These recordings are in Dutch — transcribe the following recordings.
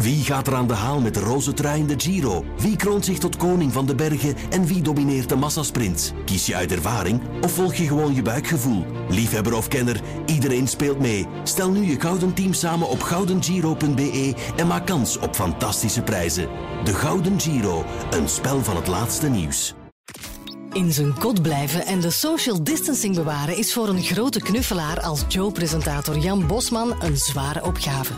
Wie gaat er aan de haal met de roze trui in de Giro? Wie kroont zich tot koning van de bergen en wie domineert de massasprint? Kies je uit ervaring of volg je gewoon je buikgevoel? Liefhebber of kenner, iedereen speelt mee. Stel nu je gouden team samen op goudengiro.be en maak kans op fantastische prijzen. De Gouden Giro, een spel van het laatste nieuws. In zijn kot blijven en de social distancing bewaren is voor een grote knuffelaar als Joe-presentator Jan Bosman een zware opgave.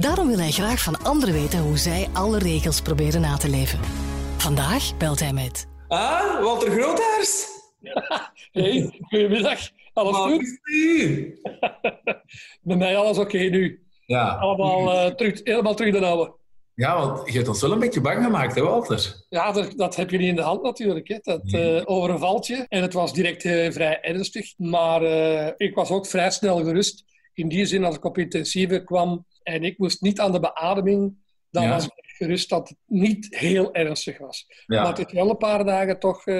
Daarom wil hij graag van anderen weten hoe zij alle regels proberen na te leven. Vandaag belt hij met. Ah, Walter Groothaars. Hey, goedemiddag. Alles goed? u? Bij mij alles oké nu. Ja. Allemaal eh, terug, helemaal terug de oude. ja, want je hebt ons wel een beetje bang gemaakt, hè, Walter? Ja, dat, dat heb je niet in de hand natuurlijk. Hè. Dat eh, overvalt je. En het was direct eh, vrij ernstig. Maar eh, ik was ook vrij snel gerust. In die zin, als ik op intensieve kwam en ik moest niet aan de beademing, dan Ja. was ik gerust dat het niet heel ernstig was. Ja. Maar het is wel een paar dagen toch eh,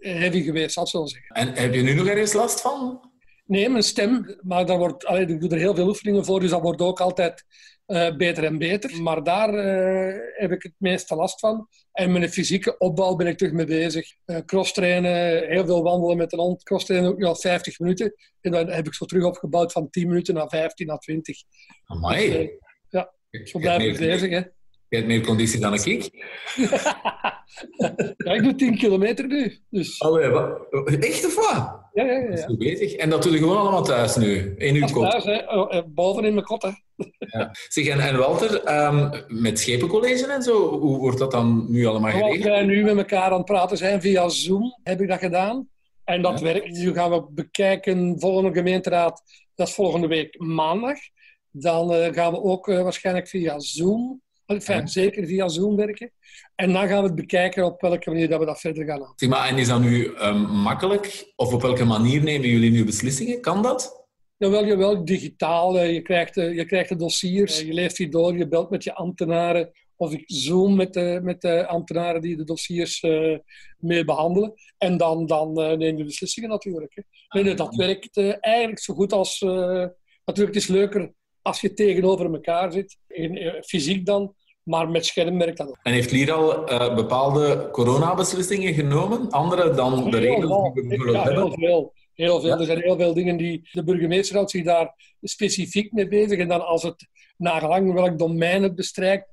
heavy geweest, ik zo zeggen. En heb je nu nog ergens last van? Nee, mijn stem, maar daar wordt, allee, ik doe er heel veel oefeningen voor, dus dat wordt ook altijd eh, beter en beter. Maar daar eh, heb ik het meeste last van. En mijn fysieke opbouw ben ik terug mee bezig. Eh crosstrainen, heel veel wandelen met een hond. Crosstrainen ook nu al 50 minuten. En dan heb ik zo terug opgebouwd van 10 minuten naar 15 naar 20. Amai. Dus, ja, Zo blijf ik bezig. Hè. Je hebt meer conditie dan ik. Ja, ik doe 10 kilometer nu. Dus, Allee, wat? Echt of wat? ja, ja, ja. Dat is ja. goed bezig. En dat doe je gewoon allemaal thuis nu, in uw kop. thuis, hè. Oh, eh, boven in mijn kot. Hè. Ja. Zeg, en, en Walter, ehm, met schepencollege en zo, hoe wordt dat dan nu allemaal geregeld? wij nu met elkaar aan het praten zijn via Zoom, heb ik dat gedaan. En dat Ja. werkt. Nu gaan we bekijken, volgende gemeenteraad, dat is volgende week maandag. Dan eh, gaan we ook eh, waarschijnlijk via Zoom, enfin, Ja. zeker via Zoom werken. En dan gaan we het bekijken op welke manier dat we dat verder gaan aan. Zeg maar, en is dat nu ehm, makkelijk? Of op welke manier nemen jullie nu beslissingen? Kan dat? Jawel, jawel, digitaal. eh, Je krijgt, eh, je krijgt de dossiers, je leest die door, je belt met je ambtenaren. Of ik zoom met de, met de ambtenaren die de dossiers eh, mee behandelen. En dan, dan eh, neem je beslissingen natuurlijk. Hè. Nee, nee, dat werkt eh, eigenlijk zo goed als... natuurlijk, het is leuker als je tegenover elkaar zit. In, eh, fysiek dan. Maar met scherm werkt dat ook. En heeft Lier al eh, bepaalde coronabeslissingen genomen? Andere dan de regels die we bijvoorbeeld Ja, heel veel. Heel veel. Ja. Er zijn heel veel dingen die de burgemeester houdt zich daar specifiek mee bezig. En dan als het nagelang welk domein het bestrijkt,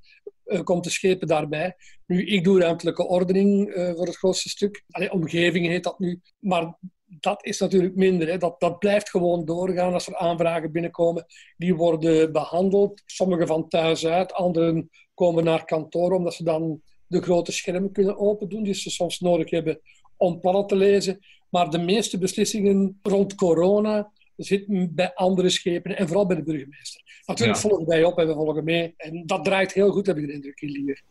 eh, komt de schepen daarbij. Nu, ik doe ruimtelijke ordening voor het grootste stuk. Allee, omgeving heet dat nu. Maar dat is natuurlijk minder. Hè. Dat, dat blijft gewoon doorgaan als er aanvragen binnenkomen. Die worden behandeld. Sommige van thuis uit, anderen komen naar kantoor omdat ze dan de grote schermen kunnen open doen, die ze soms nodig hebben om plannen te lezen. Maar de meeste beslissingen rond corona zitten bij andere schepen en vooral bij de burgemeester. Natuurlijk Ja. volgen wij op en we volgen mee. En dat draait heel goed, heb ik de indruk, in Lier.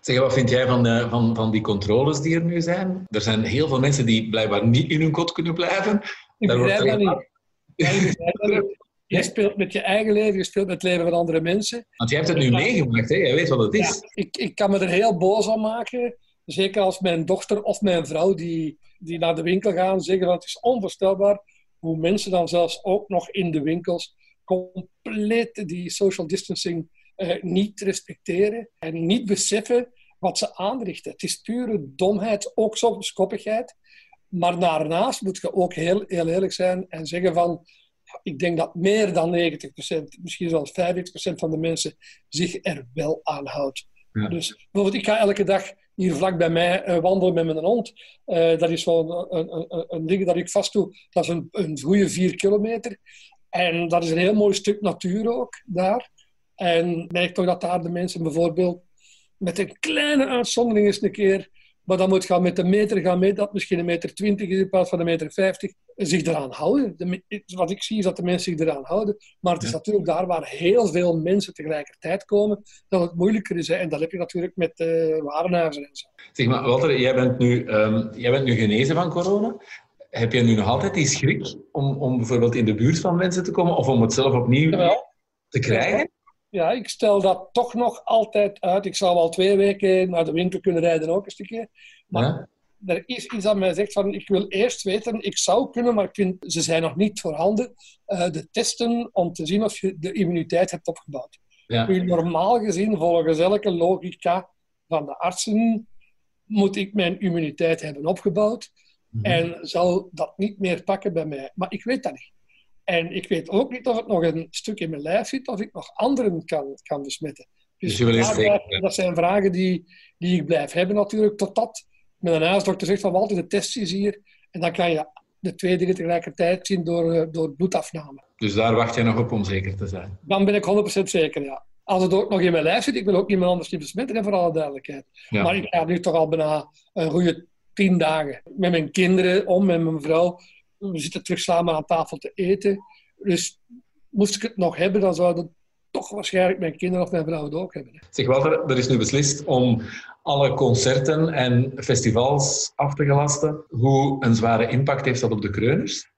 Zeg, wat vind jij van, de, van, van die controles die er nu zijn? Er zijn heel veel mensen die blijkbaar niet in hun kot kunnen blijven. Ik Daar wordt dat er- niet. Ja. Je speelt met je eigen leven, je speelt met het leven van andere mensen. Want jij hebt het nu meegemaakt, hè? jij weet wat het is. Ja, ik, ik kan me er heel boos om maken. Zeker als mijn dochter of mijn vrouw die, die naar de winkel gaan zeggen dat het is onvoorstelbaar hoe mensen dan zelfs ook nog in de winkels compleet die social distancing eh, niet respecteren en niet beseffen wat ze aanrichten. Het is pure domheid, ook soms koppigheid. Maar daarnaast moet je ook heel, heel eerlijk zijn en zeggen van ik denk dat meer dan 90%, misschien zelfs 95% van de mensen zich er wel aan houdt. Ja. Dus bijvoorbeeld, ik ga elke dag hier vlak bij mij eh, wandelen met mijn hond. Eh, dat is een, een, een, een ding dat ik vast doe. Dat is een, een goede vier kilometer. En dat is een heel mooi stuk natuur ook daar. En merk toch dat daar de mensen bijvoorbeeld met een kleine uitzondering eens een keer, maar dan moet gaan met de meter gaan mee, dat misschien een meter 20 is in plaats van een meter 50, zich eraan houden. De wat ik zie is dat de mensen zich eraan houden, maar het is Ja. natuurlijk daar waar heel veel mensen tegelijkertijd komen, dat het moeilijker is. Hè. En dat heb je natuurlijk met eh warenhuizen en zo. Zeg maar, Walter, jij bent, nu, ehm, jij bent nu genezen van corona. Heb je nu nog altijd die schrik om, om bijvoorbeeld in de buurt van mensen te komen of om het zelf opnieuw te krijgen? Ja, ik stel dat toch nog altijd uit. Ik zou al twee weken naar de winkel kunnen rijden ook een stukje. Maar Ja? er is iets dat mij zegt van ik wil eerst weten, ik zou kunnen, maar ik vind ze zijn nog niet voorhanden, eh, de testen om te zien of je de immuniteit hebt opgebouwd. Ja. Nu, normaal gezien, volgens elke logica van de artsen, moet ik mijn immuniteit hebben opgebouwd. Mhm. En zal dat niet meer pakken bij mij. Maar ik weet dat niet. En ik weet ook niet of het nog een stuk in mijn lijf zit, of ik nog anderen kan, kan besmetten. Dus, dus dat zijn vragen die, die ik blijf hebben natuurlijk, totdat met een huisdokter zegt van altijd de test is hier. En dan kan je de twee dingen tegelijkertijd zien door, eh, door bloedafname. Dus daar wacht je nog op om zeker te zijn? Dan ben ik 100% zeker, ja. Als het ook nog in mijn lijf zit, ik wil ook niemand anders niet besmetten, voor alle duidelijkheid. Maar ik ga nu toch al bijna een goede tien dagen met mijn kinderen om, met mijn vrouw. We zitten terug samen aan tafel te eten. Dus moest ik het nog hebben, dan zouden toch waarschijnlijk mijn kinderen of mijn vrouw het ook hebben. Zeg Walter, er is nu beslist om alle concerten en festivals af te gelasten. Hoe een zware impact heeft dat op de kreuners?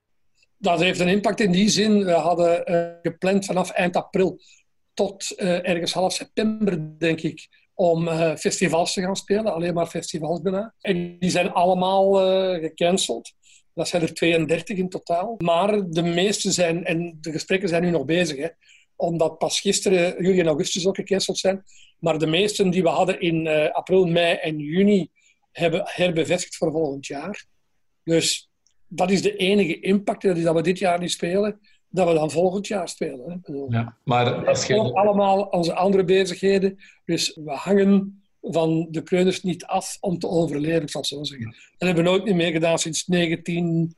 Dat heeft een impact in die zin. We hadden uh, gepland vanaf eind april tot uh, ergens half september, denk ik, om uh, festivals te gaan spelen. Alleen maar festivals bijna. En die zijn allemaal gecanceld. Dat zijn er 32 in totaal. Maar de meeste zijn, en de gesprekken zijn nu nog bezig, hè, omdat pas gisteren juli en augustus ook gecanceld zijn. Maar de meesten die we hadden in uh, april, mei en juni hebben herbevestigd voor volgend jaar. Dus dat is de enige impact dat we dit jaar niet spelen, dat we dan volgend jaar spelen. Hè. Ja, maar als je... allemaal onze andere bezigheden. Dus we hangen van de kreuners niet af om te overleven, ik zal zo zeggen. Dat hebben we nooit meer gedaan sinds 19...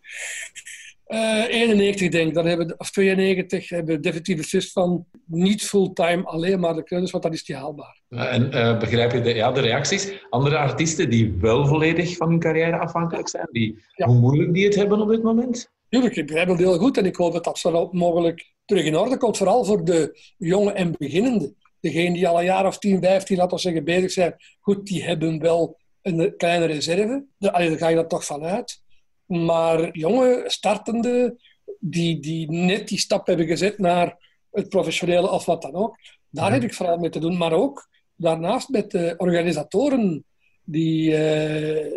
91 eh, denk ik, dan hebben we, of 92, hebben we definitief beslist van niet fulltime alleen maar de kreuners, want dat is niet haalbaar. En uh, begrijp je de, ja, de reacties? Andere artiesten die wel volledig van hun carrière afhankelijk zijn, die, hoe moeilijk die het hebben op dit moment? Tuurlijk, ik begrijp het heel goed en ik hoop dat dat zo mogelijk terug in orde komt, vooral voor de jonge en beginnende. Degenen die al een jaar of 10, 15, laten we zeggen, bezig zijn, goed, die hebben wel een kleine reserve. Daar ga je dat toch vanuit. Maar jonge, startende, die, die net die stap hebben gezet naar het professionele of wat dan ook, daar heb ik vooral mee te doen. Maar ook daarnaast met de organisatoren die eh,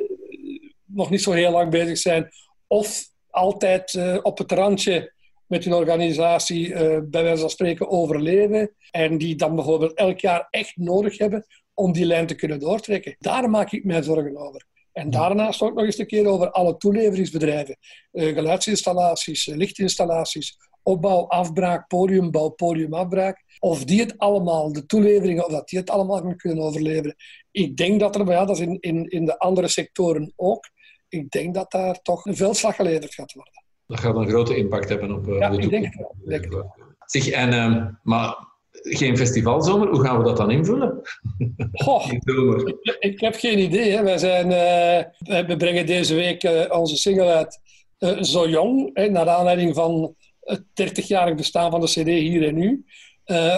nog niet zo heel lang bezig zijn of altijd uh, op het randje met hun organisatie uh, bij wijze van spreken overleven en die dan bijvoorbeeld elk jaar echt nodig hebben om die lijn te kunnen doortrekken. Daar maak ik mij zorgen over. En daarnaast ook nog eens een keer over alle toeleveringsbedrijven. Uh, geluidsinstallaties, uh, lichtinstallaties, opbouw, afbraak, podiumbouw, podiumafbraak. Of die het allemaal, de toeleveringen, of dat die het allemaal kunnen overleven. Ik denk dat er, maar ja, dat is in, in, in de andere sectoren ook, ik denk dat daar toch een veldslag geleverd gaat worden. Dat gaat een grote impact hebben op uh, ja, de toekomst. Ik denk. Zeg, en, uh, maar geen festivalzomer, hoe gaan we dat dan invullen? Goh, ik, ik, heb geen idee. Hè. Wij zijn, uh, we brengen deze week uh, onze single uit uh, Zo Jong, hè, naar aanleiding van het 30-jarig bestaan van de CD hier en nu.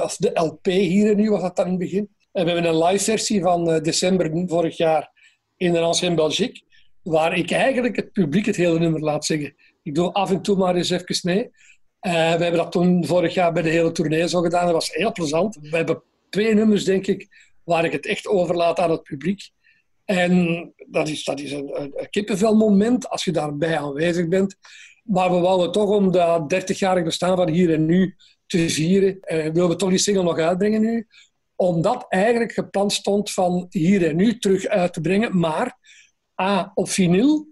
of de LP hier en nu was dat dan in het begin. En we hebben een live versie van december vorig jaar in een ancien Belgique, waar ik eigenlijk het publiek het hele nummer laat zingen. Ik doe af en toe maar eens even mee. Uh, we hebben dat toen vorig jaar bij de hele tournee zo gedaan. Dat was heel plezant. We hebben twee nummers, denk ik, waar ik het echt overlaat aan het publiek. En dat is, dat is een, een kippenvelmoment als je daarbij aanwezig bent. Maar we wouden toch om dat 30-jarig bestaan van hier en nu te vieren, uh, willen we toch die single nog uitbrengen nu. Omdat eigenlijk gepland stond van hier en nu terug uit te brengen. Maar A, op vinyl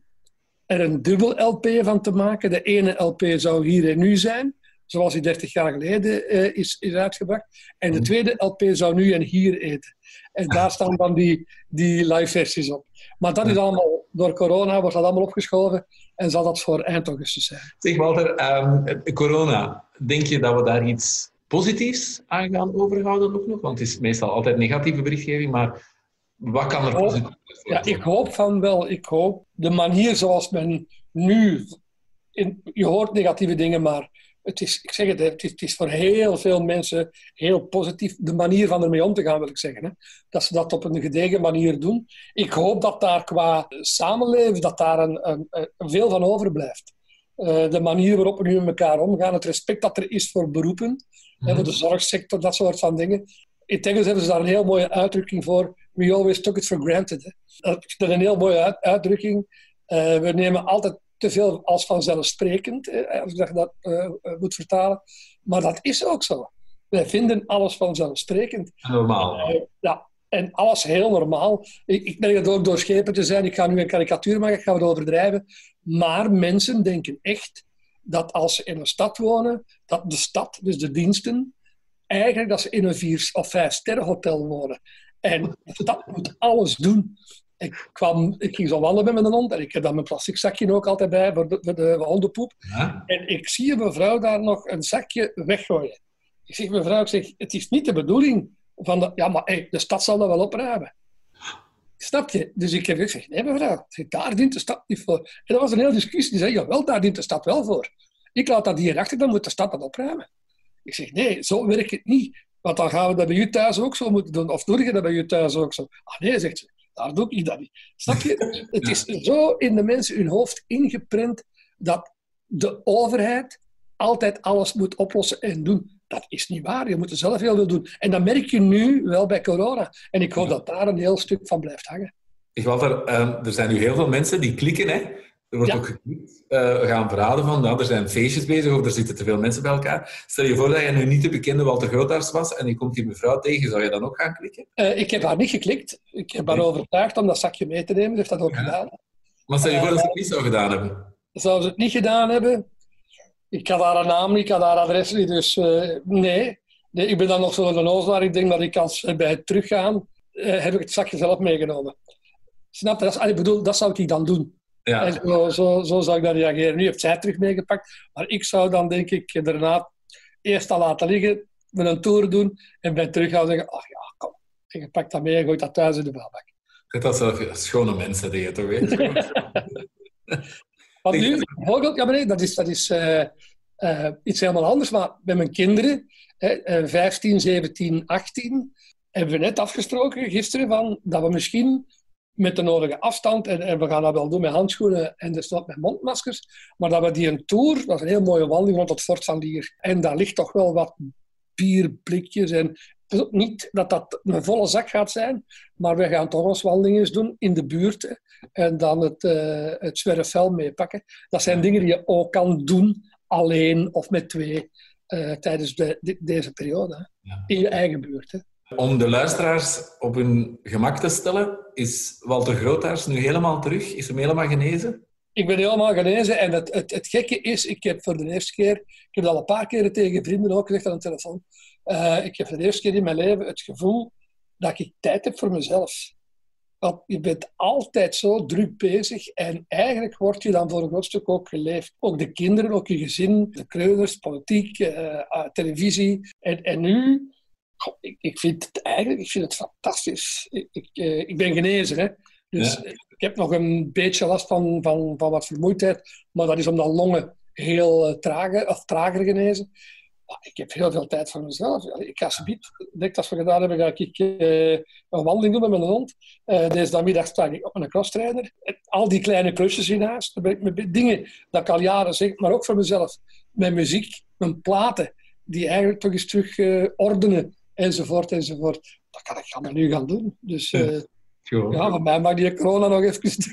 er een dubbel LP van te maken. De ene LP zou hier en nu zijn, zoals die 30 jaar geleden uh, is, is uitgebracht. En de mhm. tweede LP zou nu en hier eten. En daar staan dan die, die live versies op. Maar dat is allemaal, door corona wordt dat allemaal opgeschoven en zal dat voor eind augustus zijn. Zeg Walter, um, corona, denk je dat we daar iets positiefs aan gaan overhouden nog nog? Want het is meestal altijd negatieve berichtgeving, maar wat kan er positief Ja, ik hoop van wel. Ik hoop de manier zoals men nu... In, je hoort negatieve dingen, maar het is, ik zeg het, het is, het is, voor heel veel mensen heel positief. De manier van ermee om te gaan, wil ik zeggen. Hè. Dat ze dat op een gedegen manier doen. Ik hoop dat daar qua samenleven, dat daar een, een, een veel van overblijft. Uh, de manier waarop we nu met elkaar omgaan, het respect dat er is voor beroepen, mm voor de zorgsector, dat soort van dingen. In Engels hebben ze daar een heel mooie uitdrukking voor we always took it for granted. Dat is een heel mooie uitdrukking. Uh, we nemen altijd te veel als vanzelfsprekend, als ik dat uh, moet vertalen. Maar dat is ook zo. Wij vinden alles vanzelfsprekend. Normaal. Uh, ja, en alles heel normaal. Ik, ik merk het ook door schepen te zijn. Ik ga nu een karikatuur maken, ik ga het overdrijven. Maar mensen denken echt dat als ze in een stad wonen, dat de stad, dus de diensten, eigenlijk dat ze in een vier- of vijf sterren hotel wonen. En stad moet alles doen. Ik, kwam, ik ging zo wandelen met mijn hond en ik heb dan mijn plastic zakje ook altijd bij voor de, voor de hondenpoep. Ja. En ik zie een mevrouw daar nog een zakje weggooien. Ik zeg, mevrouw, ik zeg, het is niet de bedoeling van de... Ja, maar hey, de stad zal dat wel opruimen. Snap je? Dus ik heb gezegd, nee mevrouw, daar dient de stad niet voor. En dat was een hele discussie. Die zei, jawel, daar dient de stad wel voor. Ik laat dat hier achter, dan moet de stad dat opruimen. Ik zeg, nee, zo werkt het niet. Want dan gaan we dat bij u thuis ook zo moeten doen. Of doe je dat bij u thuis ook zo? Ah nee, zegt ze, daar doe ik dat niet. Snap je? Het is zo in de mensen hun hoofd ingeprent dat de overheid altijd alles moet oplossen en doen. Dat is niet waar. Je moet er zelf heel veel doen. En dat merk je nu wel bij corona. En ik hoop dat daar een heel stuk van blijft hangen. Ik Walter, uh, er zijn nu heel veel mensen die klikken. Hè? Er wordt ook geklikt. Uh, gaan verraden van, nou, er zijn feestjes bezig of er zitten te veel mensen bij elkaar. Stel je voor dat je nu niet de bekende Walter Grootaars was en je komt die mevrouw tegen. Zou je dan ook gaan klikken? Uh, ik heb haar niet geklikt. Ik heb haar overtuigd om dat zakje mee te nemen. Ze heeft dat ook ja. gedaan. Maar stel je voor dat ze het niet zou gedaan hebben? Zou ze het niet gedaan hebben? Ik had haar naam niet, ik had haar adres niet, dus nee. nee. Ik ben dan nog zo'n onnozelaar. Ik denk dat ik als bij het teruggaan, heb ik het zakje zelf meegenomen. Snap je? Dat, is, ik bedoel, dat zou ik dan doen. Ja. En zo, zo, zo, zou ik dan reageren. Nu heeft zij terug meegepakt, maar ik zou dan denk ik daarna eerst al laten liggen, met een tour doen en bij terug gaan zeggen, ach ja, kom, en je pakt dat mee en gooit dat thuis in de vuilbak. Dat zijn schone mensen die je toch weet. Want nu, ja, nee, dat is, dat is uh, uh, iets helemaal anders. Maar met mijn kinderen, hè, 15, 17, 18, hebben we net afgesproken gisteren van, dat we misschien met de nodige afstand, en, en, we gaan dat wel doen met handschoenen en dus met mondmaskers, maar dat we die een tour, dat is een heel mooie wandeling rond het Fort van Lier, en daar ligt toch wel wat bierblikjes en niet dat dat een volle zak gaat zijn, maar we gaan toch ons wandelingen doen in de buurt en dan het, uh, het zwerfvel meepakken. Dat zijn dingen die je ook kan doen, alleen of met twee, uh, tijdens de, deze periode. Ja. In je eigen buurt. Hè. Om de luisteraars op hun gemak te stellen, is Walter Grootaars nu helemaal terug? Is hem helemaal genezen? Ik ben helemaal genezen en het, het, het gekke is, ik heb voor de eerste keer, ik heb al een paar keren tegen vrienden ook gezegd aan de telefoon, uh, ik heb voor de eerste keer in mijn leven het gevoel dat ik tijd heb voor mezelf. Want je bent altijd zo druk bezig en eigenlijk word je dan voor een groot stuk ook geleefd. Ook de kinderen, ook je gezin, de kreuners, politiek, uh, televisie. En, en nu ik, ik, vind het eigenlijk ik vind het fantastisch. Ik, ik, uh, ik ben genezen, hè. Dus ja. ik heb nog een beetje last van, van, van wat vermoeidheid. Maar dat is omdat longen heel uh, trager, of trager genezen. Maar ik heb heel veel tijd voor mezelf. Ik ga subiet, direct als we gedaan hebben, ga ik uh, een wandeling doen met mijn hond. deze middag sta ik op een crosstrainer. Al die kleine klusjes in huis. Met dingen dat ik al jaren zeg, maar ook voor mezelf. Mijn muziek, mijn platen, die eigenlijk toch eens terug ordenen enzovoort, enzovoort. Dat kan ik allemaal nu gaan doen. Dus uh, ja, voor mij mag die corona nog even...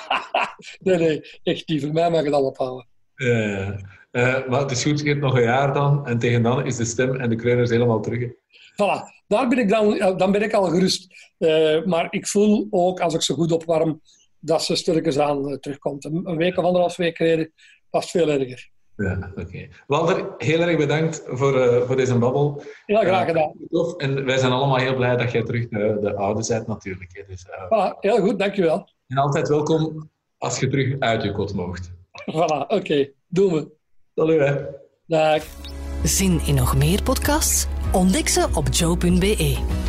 nee, nee, echt niet. Voor mij mag het al ophouden. Uh, uh, maar het is goed, je hebt nog een jaar dan. En tegen dan is de stem en de kreuners helemaal terug. Voilà, daar ben ik dan, dan ben ik al gerust. Uh, maar ik voel ook, als ik ze goed opwarm, dat ze stilletjes aan terugkomt. Een week of anderhalf week geleden was het veel erger. Ja, oké. Walter, heel erg bedankt voor, uh, voor deze babbel. Ja, graag gedaan. Uh, en wij zijn allemaal heel blij dat jij terug de, de oude bent natuurlijk. Dus, uh, voilà, heel goed, dankjewel. En altijd welkom als je terug uit je kot mocht. Voilà, oké. Okay. Doen we. Salut, hè. Dag. Zin in nog meer podcasts? Ontdek ze op joe.be.